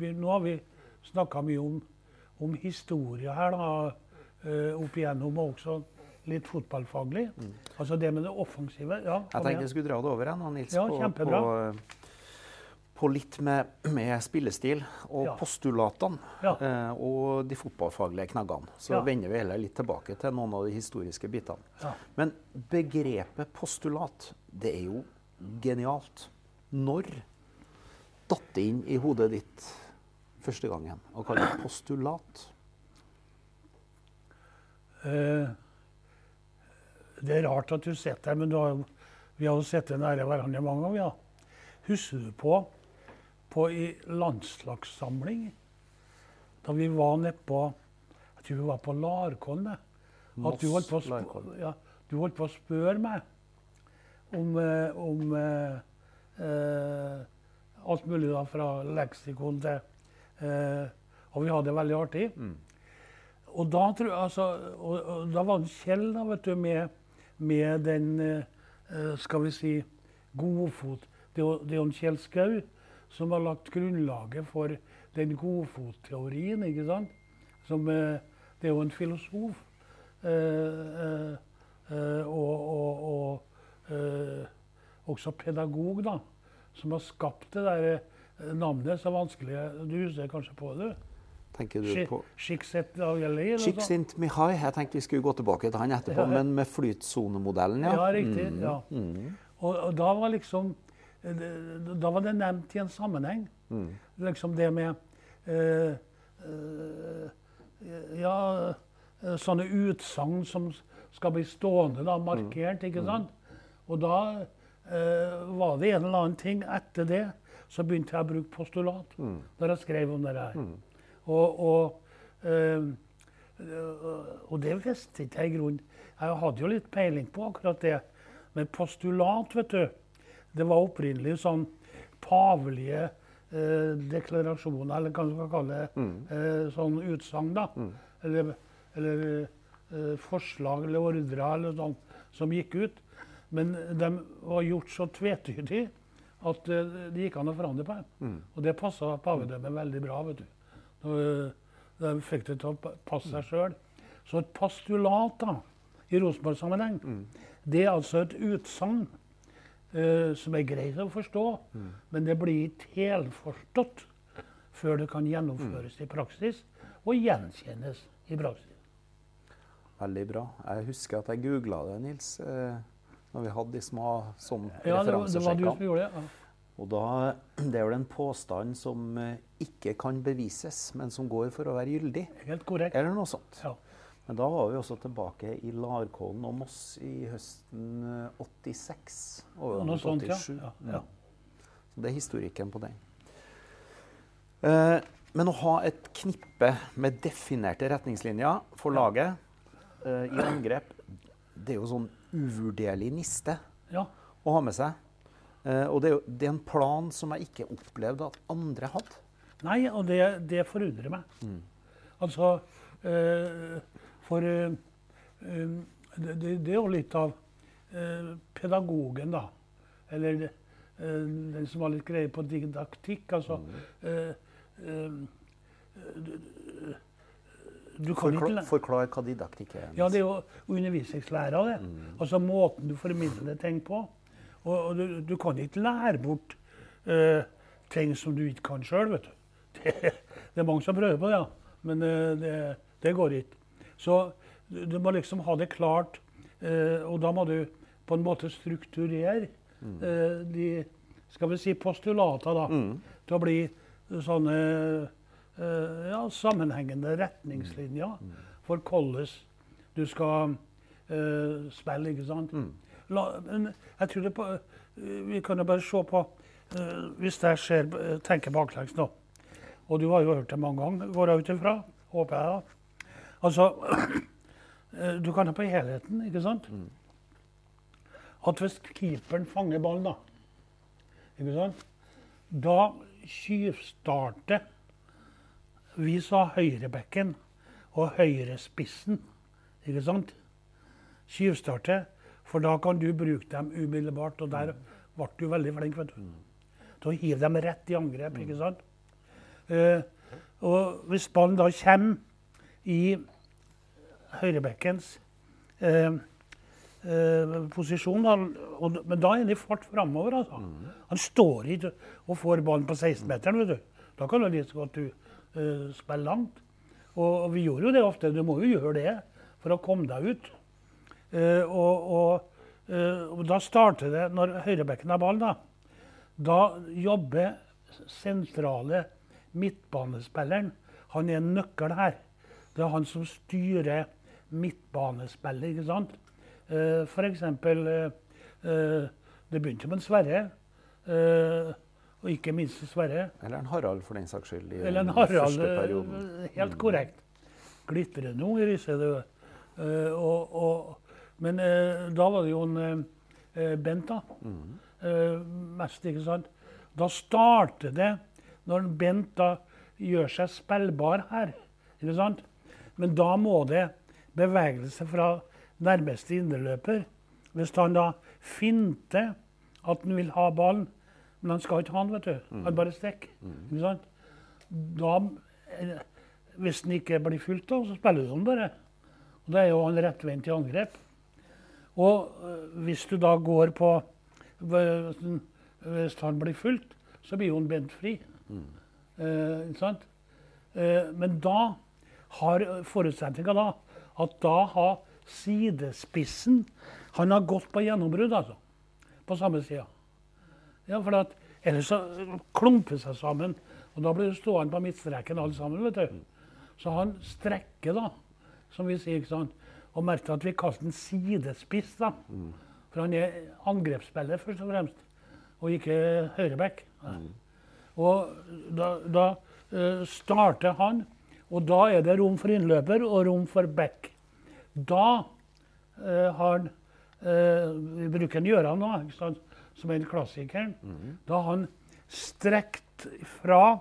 Nå har vi snakka mye om, om historie her, da, eh, opp igjennom, og også litt fotballfaglig. Altså det med det offensive. Ja, Jeg tenkte jeg skulle dra det over igjen, Nils, Ja, på, på, på litt med, med spillestil og Ja. postulatene Ja. eh, og de fotballfaglige knaggene. Så vender vi heller litt tilbake til noen av de historiske bitene. Men begrepet postulat, det er jo genialt. Når datt det inn i hodet ditt første gangen og kaller det postulat? Eh, det er rart at du sitter her, men du har, vi har jo sittet nære hverandre mange ganger. Ja. Husker du på, på i landslagssamling, da vi var nede på Jeg tror vi var på Larkollen. At du holdt, på ja, du holdt på å spørre meg om, eh, om eh, eh, alt mulig da, fra leksikon til eh, Og vi hadde det veldig artig. Og da, tror jeg, altså, og, og da var det Kjell da, vet du, med, med den eh, eh, Skal vi si godfot. Det er jo- Kjell Skau som har lagt grunnlaget for den godfotteorien. ikke sant? Som, eh, det er jo en filosof. eh, eh, og og, og eh, også pedagog, da. Som har skapt det der eh, navnet så vanskelig Du husker kanskje på det? Tenker du på noe sånt? Csikszentmihalyi. Jeg tenkte vi skulle gå tilbake til han etterpå, Ja. men med flytsonemodellen, ja. Ja, riktig. Mm, ja. Og, og da var liksom eh, Da var det nevnt i en sammenheng. mm. Liksom det med eh, eh, Ja, eh, sånne utsagn som skal bli stående, da, markert, ikke sant? Og da eh, var det en eller annen ting etter det, så begynte jeg å bruke postulat. Når jeg skrev om det her. Og, og, eh, eh, og det visste ikke jeg i grunnen. Jeg hadde jo litt peiling på akkurat det. Men postulat, vet du, det var opprinnelig sånn pavelige øh, deklarasjoner, eller hva man skal kalle det, eh, sånn utsagn, da. Eller, eller eh, forslag eller ordrer eller sånn som gikk ut. Men de var gjort så tvetydig at eh, det gikk an å forandre på dem. Og det passa pavedømmet veldig bra. vet du. Eh, de fikk det til å passe seg sjøl. Så et pastulat da, i Rosenborg-sammenheng, det er altså et utsagn uh, som er greit å forstå, men det blir ikke helforstått før det kan gjennomføres i praksis og gjenkjennes i praksis. Veldig bra. Jeg husker at jeg googla det, Nils, når vi hadde de små sånn Ja, som referansesjekkene. Og da, det er vel en påstand som eh, ikke kan bevises, men som går for å være gyldig. Helt korrekt. Eller noe sånt. Ja. Men da var vi også tilbake i Larkollen og Moss i høsten eh, 86. Og Noe sånt, ja. 87. ja, ja. Så det er historikken på den. Eh, men å ha et knippe med definerte retningslinjer for laget eh, i angrep, det er jo sånn uvurderlig niste ja. å ha med seg. Eh, og det er, jo, det er en plan som jeg ikke opplevde at andre hadde. Nei, og det, det forundrer meg. Altså eh, For eh, eh, det, det, er jo litt av pedagogen, da. Eller den som har litt greie på didaktikk. Altså eh, kan Forklar, hva didaktikk er. Ja, det er jo undervisningslæra, det. Altså måten du formidler ting på. Og, og du, du kan ikke lære bort uh, ting som du ikke kan sjøl. Det, det er mange som prøver på det, ja. men uh, det, det går ikke. Så du, du må liksom ha det klart, Uh, og da må du på en måte strukturere eh, de skal vi si postulater da, til å bli sånne ja, sammenhengende retningslinjer for hvordan du skal eh, spille, ikke sant? La, men jeg tror det på, eh, Vi kan jo bare se på eh, Hvis jeg ser, eh, tenker baklengs nå, og du har jo hørt det mange ganger, går jeg ut ifra, håper jeg da. Altså, eh, du kan ha på helheten, ikke sant? At hvis keeperen fanger ballen, da, ikke sant? da tjuvstarter vi sa høyrebekken og høyrespissen, ikke sant? Skivstarte. for da kan du bruke dem umiddelbart. Og der ble du veldig flink, vet du. Da hiver hive dem rett i angrep, ikke sant? Uh, og hvis ballen da kommer i høyrebekkens uh, eh, posisjon, da, og, men da er han i fart framover. Altså. Han står ikke og får ballen på 16-meteren. vet du. Da kan det like godt du spille langt. Og, vi gjorde jo det ofte. Du må jo gjøre det for å komme deg ut. Eh, og, og, eh, og da starter det, når høyrebekken har ball, da, da jobber sentrale midtbanespilleren. Han er en nøkkel her. Det er han som styrer midtbanespillet, ikke sant. Eh, eh, eh, Det begynte med en Sverre. Og ikke minst Sverre. Eller en Harald, for den saks skyld. Eller en Harald. eh, Helt korrekt. Glitrende ung i Risse, du. Eh, og, og, men eh, da var det jo en Bent, da. Mm. Mest, ikke sant. Da starter det når Bent da gjør seg spillbar her. ikke sant? Men da må det bevegelse fra nærmeste indreløper. Hvis han da finter at han vil ha ballen, men han skal ikke ha den, vet du. Han bare stikker. Ikke sant? Da, eh, hvis den ikke blir fulgt, da, så spiller du den bare. Og Da er jo han rettvendt i angrep. Og øh, hvis du da går på Hvis han blir fulgt, så blir jo han bent fri. Eh, ikke sant? Eh, men da har forutsetninga da at da har sidespissen Han har gått på gjennombrudd, altså. På samme sida. Ja, for at, ellers så klumper seg sammen. Og da blir du stående på midtstreken alle sammen. vet du. Så han strekker, da, som vi sier. ikke sant? Og merk at vi kaller den sidespiss. da. For han er angrepsspiller, først og fremst. Og ikke høyreback. Og da, da uh, starter han, og da er det rom for innløper og rom for back. Da uh, har han uh, Vi bruker Gjøran nå, ikke sant? Som er klassikeren. Da har han strekt fra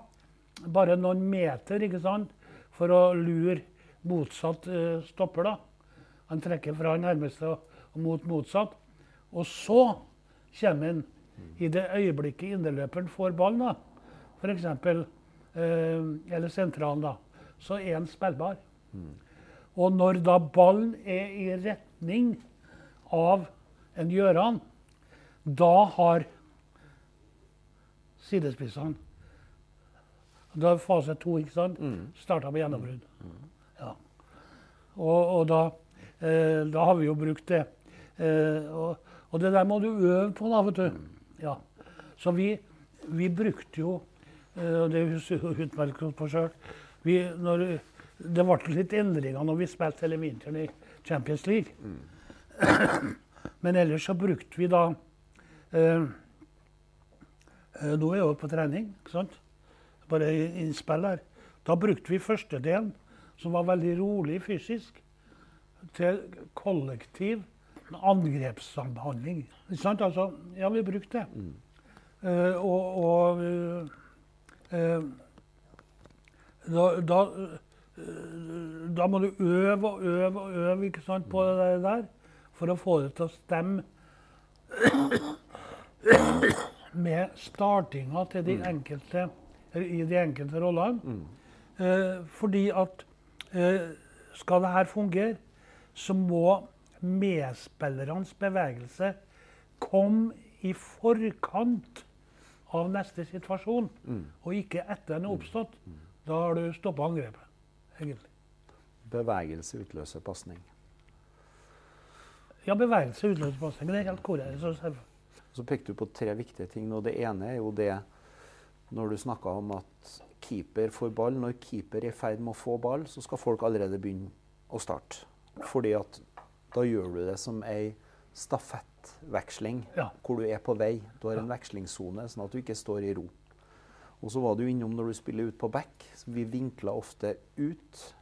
bare noen meter ikke sant? for å lure motsatt eh, stopper. da. Han trekker fra nærmeste og, mot motsatt. Og så kommer han i det øyeblikket innerløperen får ballen, da, f.eks., eh, eller sentralen, da, så er han spillbar. Og når da ballen er i retning av en Gjøran, da har sidespissene Da er fase to, ikke sant? Starta med gjennombrudd. Ja. Og, og da, eh, da har vi jo brukt det. Eh, og, og det der må du øve på, da, vet du. Ja. Så vi, vi brukte jo eh, og Det husker jeg utmerket på sjøl. Det ble litt endringer når vi spilte hele vinteren i Champions League. Men ellers så brukte vi da eh, eh, Nå er jeg jo på trening, ikke sant? Bare innspill her. Da brukte vi førstedelen, som var veldig rolig fysisk, til kollektiv angrepssamhandling. Ikke sant? Altså, ja, vi brukte det. Eh, og og eh, eh, da, da, eh, da må du øve og øve og øve ikke sant, på det der for å få det til å stemme med startinga til de enkelte, i de enkelte rollene. Eh, fordi at eh, skal det her fungere, så må medspillernes bevegelse komme i forkant av neste situasjon, og ikke etter den er oppstått. Da har du stoppa angrepet, egentlig. Bevegelse utløser pasning. Ja, bevegelse utløser pasning. Det er helt korrekt. Så. Så pekte du på tre viktige ting. og Det ene er jo det når du snakka om at keeper får ball. Når keeper er i ferd med å få ball, så skal folk allerede begynne å starte. Fordi at da gjør du det som ei stafettveksling, Ja. hvor du er på vei. Du har en vekslingssone, sånn at du ikke står i ro. Og så var du innom når du spiller ut på back. så Vi vinkla ofte ut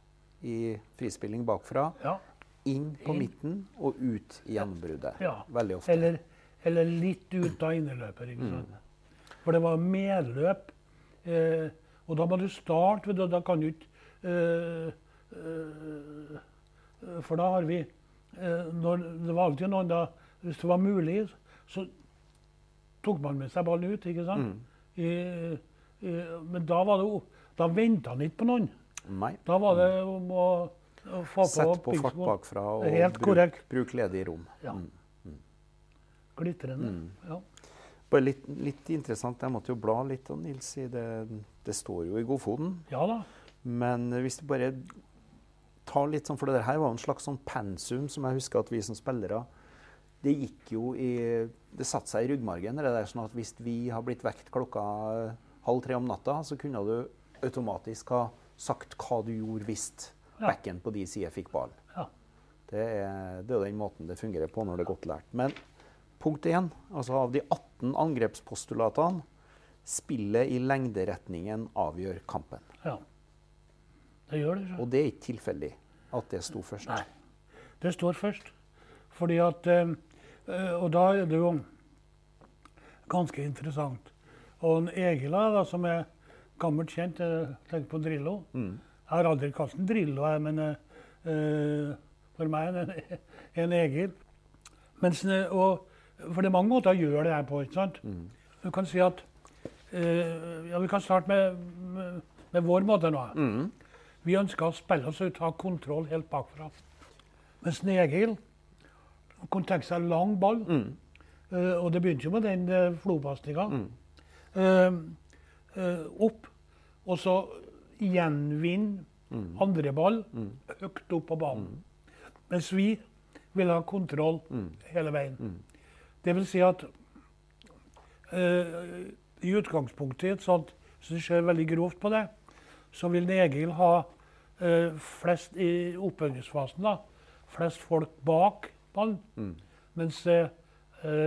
i frispilling bakfra, Ja. inn på Inn. midten og ut i gjennombruddet. Ja. Veldig ofte. Eller, eller litt ut av innerløper. ikke sant? For det var medløp. Eh, og da må du starte. Da, Da kan du ikke eh, eh, For da har vi eh, når, Det var alltid noen da Hvis det var mulig, så tok man med seg ballen ut. ikke sant? I, i, men da var det, da venta han ikke på noen. Nei. Da var det om å, å få på Sett på fart bakfra og bruke bruk, korrekt. bruk ledig rom. Ja. Mm. Glitrende. Mm. Ja. Bare litt, litt interessant, jeg måtte jo bla litt og Nils det. Det står jo i Godfoden. ja da. Men hvis du bare tar litt sånn, for det her var jo en slags sånn pensum som jeg husker at vi som spillere Det gikk jo i Det satte seg i ryggmargen. Det der sånn at Hvis vi har blitt vekt klokka halv tre om natta, så kunne du automatisk ha sagt hva du gjorde hvis Ja. backen på de sider fikk ball. Ja. Det er, det er den måten det fungerer på når det er godt lært. Men punkt 1, altså av de 18 angrepspostulatene Spillet i lengderetningen avgjør kampen. ja. Det gjør det. så. Og det er ikke tilfeldig at det sto først. Nei. Det står først. Fordi at eh, eh, Og da er det jo ganske interessant. Og en Egil da, som er gammelt kjent, jeg tenker på Drillo. Mm. Jeg har aldri kalt den Drillo, jeg, men eh, eh, for meg er det en, Egil. Mens, eh, og, for det er mange måter å gjøre det her på. ikke sant? Mm. Du kan si at eh, Ja, vi kan starte med, med, med vår måte nå. Mm. Vi ønsker å spille oss ut, ha kontroll helt bakfra. Mens Egil kunne tenke seg lang ball. Mm. eh, og det begynte jo med den uh, flopasninga. Mm. Eh, eh, opp, og så gjenvinne Mm. andre ball Mm. høyt opp på banen. Mens vi vil ha kontroll hele veien. Mm. Det vil si at uh, i utgangspunktet, i et sånt, hvis du ser veldig grovt på det, så vil Egil ha uh, flest i oppbyggingsfasen da, flest folk bak ballen. Mm. Mens eh,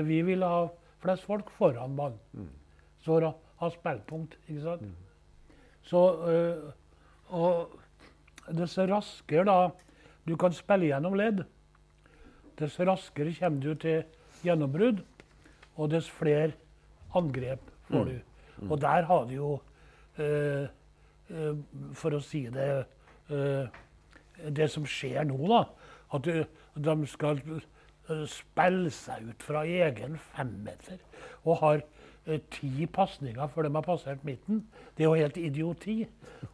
vi vil ha flest folk foran ballen. Mm. Så å ha spillpunkt, ikke sant? Så, eh, og dess raskere da du kan spille gjennom ledd, dess raskere kommer du til gjennombrudd, og dess flere angrep får Mm. du. Og der har du jo, eh, eh, for å si det, eh, det som skjer nå, da. At du, de skal eh, spille seg ut fra egen femmeter og har eh, ti pasninger før de har passert midten. Det er jo helt idioti.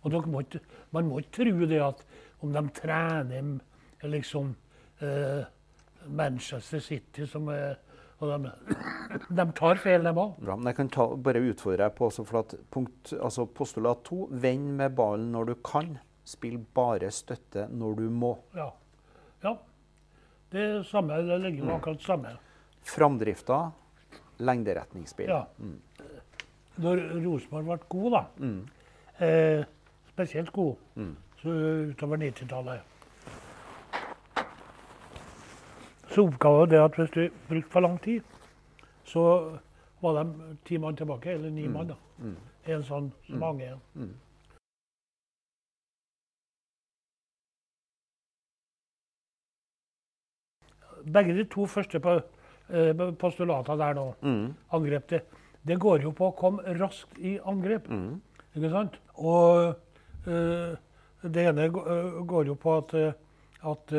Og må ikke, man må ikke tro det at om de trener liksom eh, Manchester City som er og de, de tar feil, dem òg. Bra, men jeg kan ta, bare utfordre deg på for at punkt, altså postulat to. Vend med ballen når du kan. Spill bare støtte når du må. Ja. ja. Det er samme, det ligger jo akkurat samme. Framdrifta, lengderetningsspill. Ja. Når Rosenborg ble god, da, Mm. eh, spesielt god Mm. så utover 90-tallet Så oppgaven det at hvis du brukte for lang tid, så var de ti mann tilbake, eller ni mann. da. Mm. En sånn som mange er. Mm. Begge de to første eh, postulatene der nå, Mm. angrep, det, det går jo på å komme raskt i angrep. Mm. Ikke sant? Og eh, det ene eh, går jo på at, at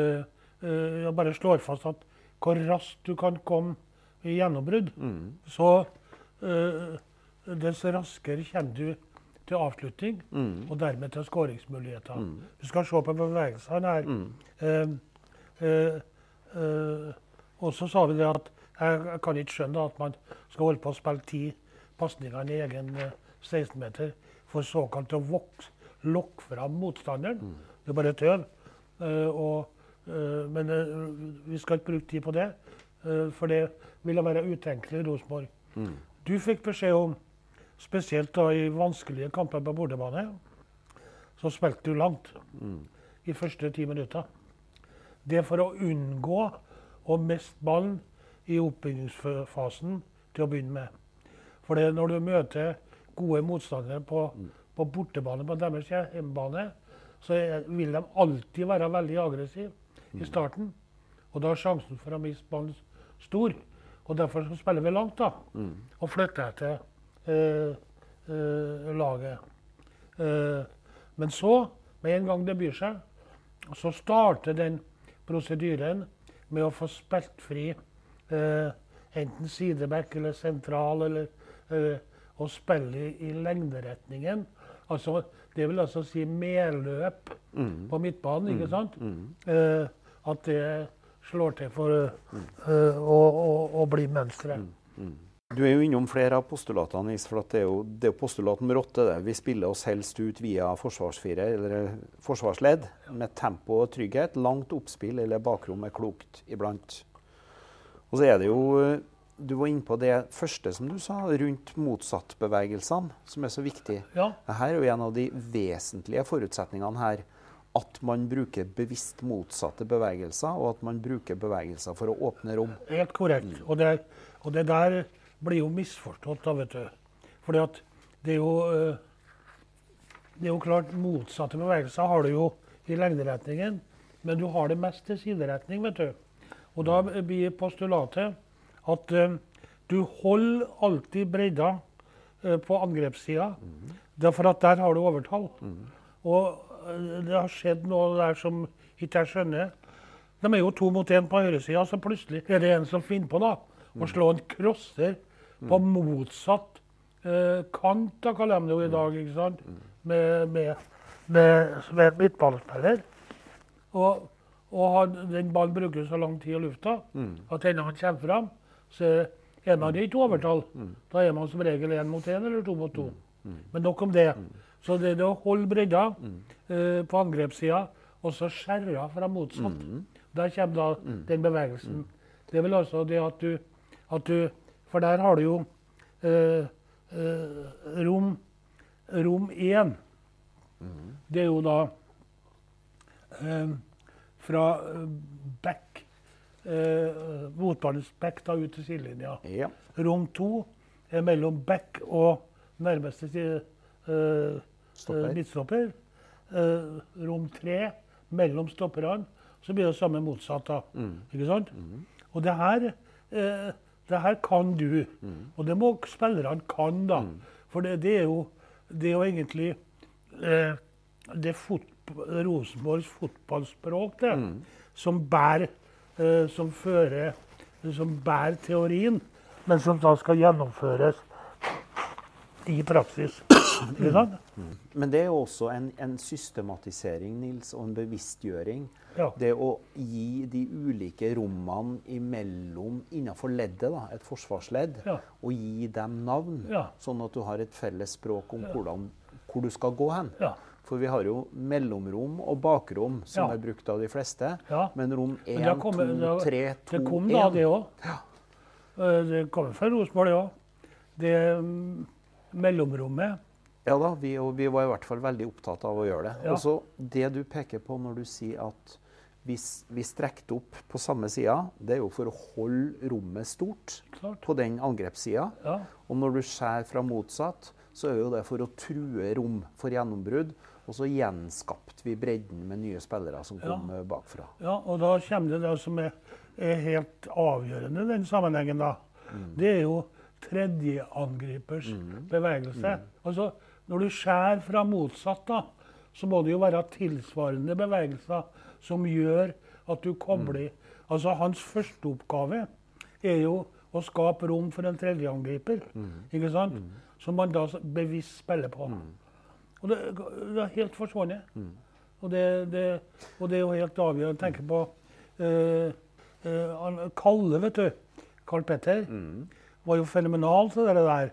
Jeg bare slår fast at hvor raskt du kan komme i gjennombrudd. Mm. Så eh, dess raskere kommer du til avslutning, Mm. og dermed til skåringsmuligheter. Mm. Du skal se på bevegelsene her. Mm. Eh, eh, eh, og så sa vi det at jeg, kan ikke skjønne at man skal holde på å spille ti pasninger i egen eh, 16-meter for såkalt å vokse, lokke fram motstanderen. Mm. Det er bare tøv. Eh, og, eh, men eh, vi skal ikke bruke tid på det, eh, for det ville være utenkelig i Rosenborg. Mm. Du fikk beskjed om, spesielt da i vanskelige kamper på bordebane, så spilte du langt Mm. i første ti minutter. Det er for å unngå å miste ballen i oppbyggingsfasen til å begynne med. For når du møter gode motstandere på, på bortebane på deres hjemmebane, så vil de alltid være veldig aggressive i starten. Og da er sjansen for å miste ballen stor. Og derfor så spiller vi langt, da. Mm. Og flytter etter eh, eh, laget. Eh, men så, med en gang det byr seg, så starter den prosedyren med å få spilt fri eh, enten sideback eller sentral, eller eh, å spille i, i lengderetningen. Altså Det vil altså si medløp Mm. på midtbanen, ikke sant? Mm. Eh, at det slår til for eh, å, å, å bli mønsteret. Du er jo innom flere av postulatene, Nis, for at det er jo, det er postulat nummer åtte. Det. Vi spiller oss helst ut via forsvarsfire eller forsvarsledd med tempo og trygghet. Langt oppspill eller bakrom er klokt iblant. Og så er det jo eh, Du var inne på det første som du sa, rundt motsattbevegelsene, som er så viktig. Ja, Dette er jo en av de vesentlige forutsetningene her. At man bruker bevisst motsatte bevegelser, og at man bruker bevegelser for å åpne rom. helt korrekt. Og, det, og det der blir jo misforstått, da, vet du. Fordi at det er jo eh, Det er jo klart motsatte bevegelser har du jo i lengderetningen, men du har det mest til sideretning, vet du. Og da blir postulatet at eh, du holder alltid bredda eh, på angrepssida, Mm. er for at der har du overtall. Og eh, det har skjedd noe der som ikke jeg skjønner. De er jo to mot én på høyresida, så plutselig er det en som finner på da, å slå en crosser på motsatt eh, kant, av jo i dag, ikke sant? Med, med, med, med midtballspiller. Og, og han, den ballen bruker så lang tid i lufta at ennå han kommer fram, så er man ikke overtall. Da er man som regel én mot én eller to mot to. Men nok om det. Så det er det å holde bredda eh, på angrepssida, og så skjære fra motsatt. Der kommer da den bevegelsen. Det er vel altså det at du, at du For der har du jo uh, uh, rom rom 1. Det er jo da fra back eh, Motbanens back da ut til sidelinja. Ja. Rom 2 er mellom back og nærmeste side. eh, Stopper. eh, midtstopper. Eh, rom 3 mellom stopperne. Så blir det samme motsatt. da. Ikke sant? Og det her, eh, det her kan du. Og det må spillerne kan, da. For det, det, er jo, det er jo egentlig eh, det fot, Rosenborgs fotballspråk det, som bærer eh, Som fører Som bærer teorien, men som da skal gjennomføres i praksis. Sant? Men det er jo også en, en systematisering Nils, og en bevisstgjøring. Ja. Det å gi de ulike rommene imellom innenfor leddet, da, et forsvarsledd, Ja. og gi dem navn. Ja. Sånn at du har et felles språk om hvordan, hvor du skal gå hen. Ja. For vi har jo mellomrom og bakrom som er brukt av de fleste. Men rom 1, men kom- 2, 3, 2, 1 Det kom da, det òg. Det kommer fra Rosenborg, det òg. Det mm, mellomrommet Ja da, vi, og vi var i hvert fall veldig opptatt av å gjøre det. Ja. Og så det du peker på når du sier at vi, vi strekte opp på samme sida, det er jo for å holde rommet stort Klart. på den angrepssida. Ja. Og når du skjærer fra motsatt, så er jo det for å true rom for gjennombrudd. Og så gjenskapte vi bredden med nye spillere som kom eh, bakfra. ja, og da kommer det det som er, er helt avgjørende i den sammenhengen, da. Det er jo tredjeangripers bevegelse. Altså, når du skjærer fra motsatt, da, så må det jo være tilsvarende bevegelser som gjør at du kobler Altså, hans første oppgave er jo å skape rom for en tredjeangriper, ikke sant? Som man da bevisst spiller på. Og det, det er helt forsvunnet. Og, det, det, og det er jo helt avgjørende å tenke på uh, uh, Kalle, vet du. Karl Petter. Var jo fenomenal til det der.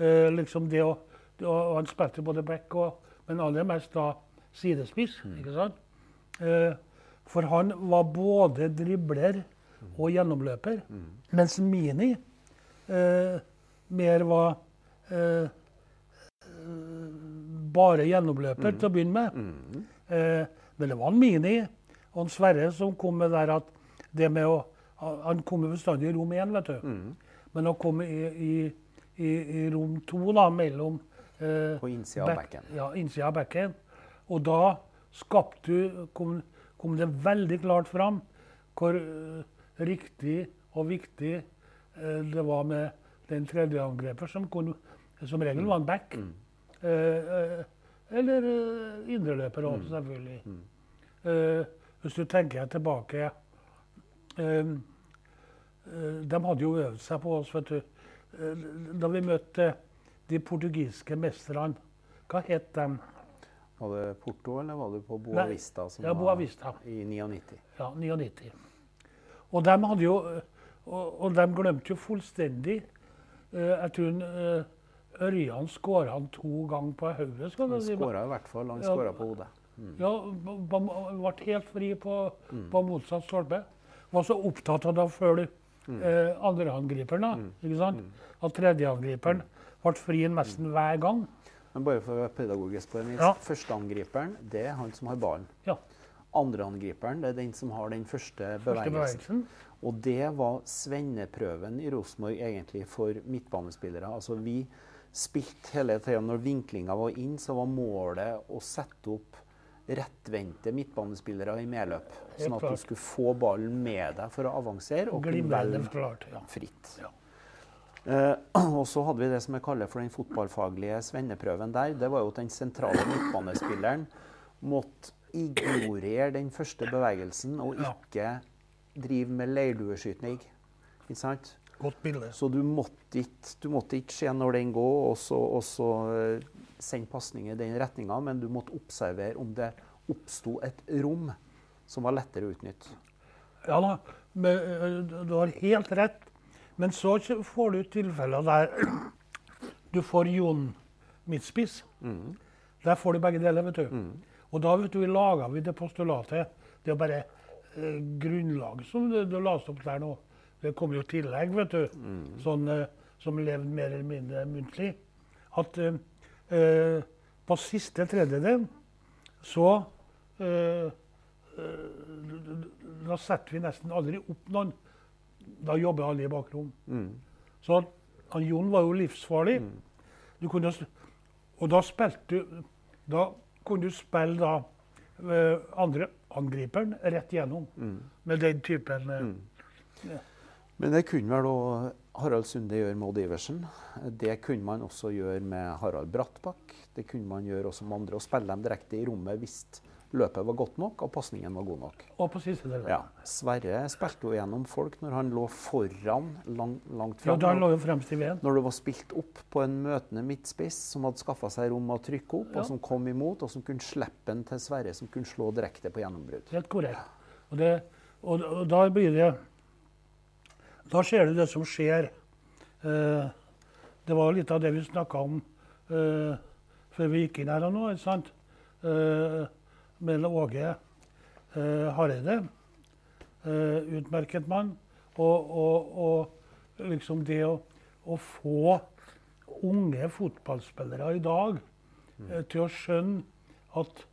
Uh, liksom det å, å, Han spilte både back og Men aller mest da sidespiss. ikke sant? Eh, for han var både dribler og gjennomløper. Mens Mini eh, mer var eh, bare gjennomløper til å begynne med. Eh, men det var en Mini og en Sverre som kom med der at det med å Han kom bestandig i rom én, vet du. Men han kom i, i, i, i rom to, da, mellom eh, På innsida av bekken. Ja, innsida av bekken. Og da skapte du kom, kom det veldig klart fram hvor uh, riktig og viktig uh, det var med den tredje angreper, som kunne, som regel var en back. Eh, Uh, eller indreløper også, selvfølgelig. Eh, hvis du tenker tilbake De hadde jo øvd seg på oss, vet du. Da vi møtte de portugiske mesterne, hva het de? Var det Porto, eller var det på Boavista? Nei, Ja, Boavista. I 99. Ja, 99. Og de hadde jo Og, og de glemte jo fullstendig eh, Jeg tror eh, Ørjan skåra han to ganger på hodet. du Han skåra i hvert fall. Han Ja. skåra på hodet. Ja, b- b- ble helt fri på, Mm. på motsatt stolpe. Var så opptatt av å følge Mm. eh, andreangriperen. da, ikke sant? At tredjeangriperen ble fri nesten hver gang. Men bare for å være pedagogisk på det. Ja. Førsteangriperen, det er han som har ballen. Ja. Andreangriperen, det er den som har den første Første bevegelsen. bevegelsen. Og det var svenneprøven i Rosenborg egentlig for midtbanespillere. Altså vi spilte hele tida Når vinklinga var inn, så var målet å sette opp rettvendte midtbanespillere i medløp. Sånn at du skulle få ballen med deg for å avansere og kunne velge. Fritt. Ja. Eh, og så hadde vi det som jeg kaller for den fotballfaglige svenneprøven der. Det var jo at den sentrale midtbanespilleren måtte ignorere den første bevegelsen og ikke drive med leirdueskyting. Ikke sant? Godt bilde. Så du måtte ikke, du måtte ikke se når den går, og så, og så eh, sende pasning i den retninga, men du måtte observere om det oppsto et rom som var lettere å utnytte. Ja da, eh, du har helt rett. Men så får du tilfeller der du får Jon midtspiss. Der får du begge deler, vet du. Og da vet du, laga vi det postulatet. Det er bare eh, grunnlaget som du, du leste opp der nå. Det kommer jo tillegg, vet du, sånn, eh, som levde mer eller mindre muntlig. At eh, eh, på siste tredjedel så eh, da setter vi nesten aldri opp noen. Da jobber alle i bakrom. Så han Jon var jo livsfarlig. Du kunne, og da spilte du Da kunne du spille da eh, andre angriperen rett gjennom. Med den typen eh, Men det kunne vel òg Harald Sunde gjøre med Odd Iversen. Det kunne man også gjøre med Harald Brattbakk. Det kunne man gjøre også med andre. Og spille dem direkte i rommet hvis løpet var godt nok og pasningen var god nok. Og på siste del. Ja. Sverre spilte jo gjennom folk når han lå foran lang, langt Ja, fram. da lå jo fremst i veien. Når det var spilt opp på en møtende midtspiss som hadde skaffa seg rom å trykke opp, Ja. og som kom imot, og som kunne slippe den til Sverre, som kunne slå direkte på gjennombrudd. Helt korrekt. Og, det, og, og da blir det Da skjer det det som skjer. Eh, det var litt av det vi snakka om eh, før vi gikk inn her nå, ikke sant? Eh, med Åge eh, Hareide. Utmerket mann. Og, og, og liksom det å, å få unge fotballspillere i dag eh, til å skjønne at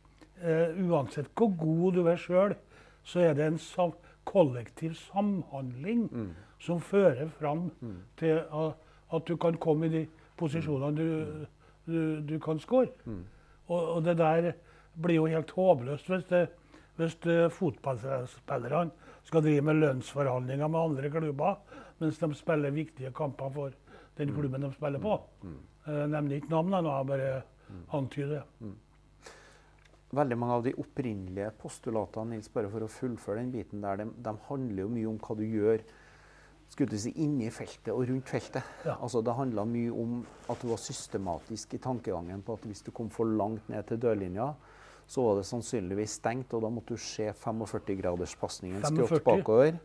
uansett hvor god du er sjøl, så er det en sam kollektiv samhandling som fører fram til at, at du kan komme i de posisjonene du, du, du kan score. Og, og det der blir jo helt håpløst hvis, det, hvis fotballspillerne skal drive med lønnsforhandlinger med andre klubber mens de spiller viktige kamper for den klubben de spiller på. Jeg nevner ikke navn jeg bare antyder. Veldig mange av de opprinnelige postulatene Nils, bare for å fullføre den biten der, de, de handler jo mye om hva du gjør skulle du si, inni feltet og rundt feltet. Ja. Altså, det handla mye om at du var systematisk i tankegangen på at hvis du kom for langt ned til dørlinja, så var det sannsynligvis stengt, og da måtte du se 45-graderspasningen skrått bakover.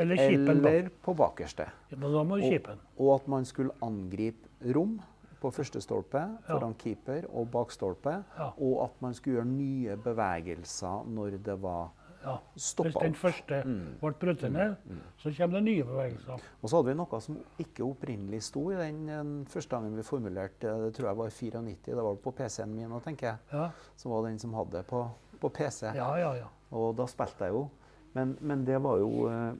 Eller kippen. Eller på bakerste. Ja, Og, og at man skulle angripe rom på første stolpe, foran keeper og bak stolpe. Ja. Og at man skulle gjøre nye bevegelser når det var Ja. Hvis den første første ble brutt ned, så kommer det nye bevegelser. Og så hadde vi noe som ikke opprinnelig sto i den, den første gangen vi formulerte det, tror jeg var i 94. Det var på PC-en min tenker jeg. Ja, Som var den som hadde det på, på PC. ja, ja. ja. Og da spilte jeg jo. Men, men det var jo eh,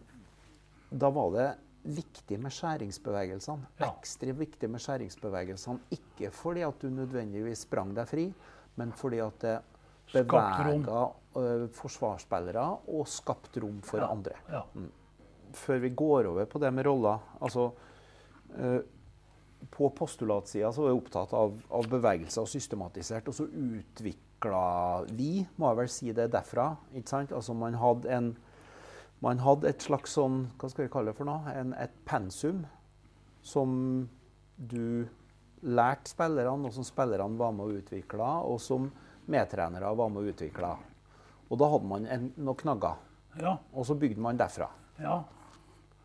Da var det viktig med skjæringsbevegelsene. Ja. Ekstra viktig med skjæringsbevegelsene. Ikke fordi at du nødvendigvis sprang deg fri, men fordi at det bevega eh, forsvarsspillere og skapt rom for Ja. andre. ja. Før vi går over på det med roller altså eh, På postulatsida så var jeg opptatt av, av bevegelser og systematisert. Og så utvikla vi, må jeg vel si det derfra. ikke sant? Altså man hadde en man hadde et slags sånn, hva skal vi kalle det for noe, en, et pensum som du lærte spillerne, og som spillerne var med og utvikla, og som medtrenere var med og utvikla. Og da hadde man en, noen knagger. Ja. Og så bygde man derfra. Ja.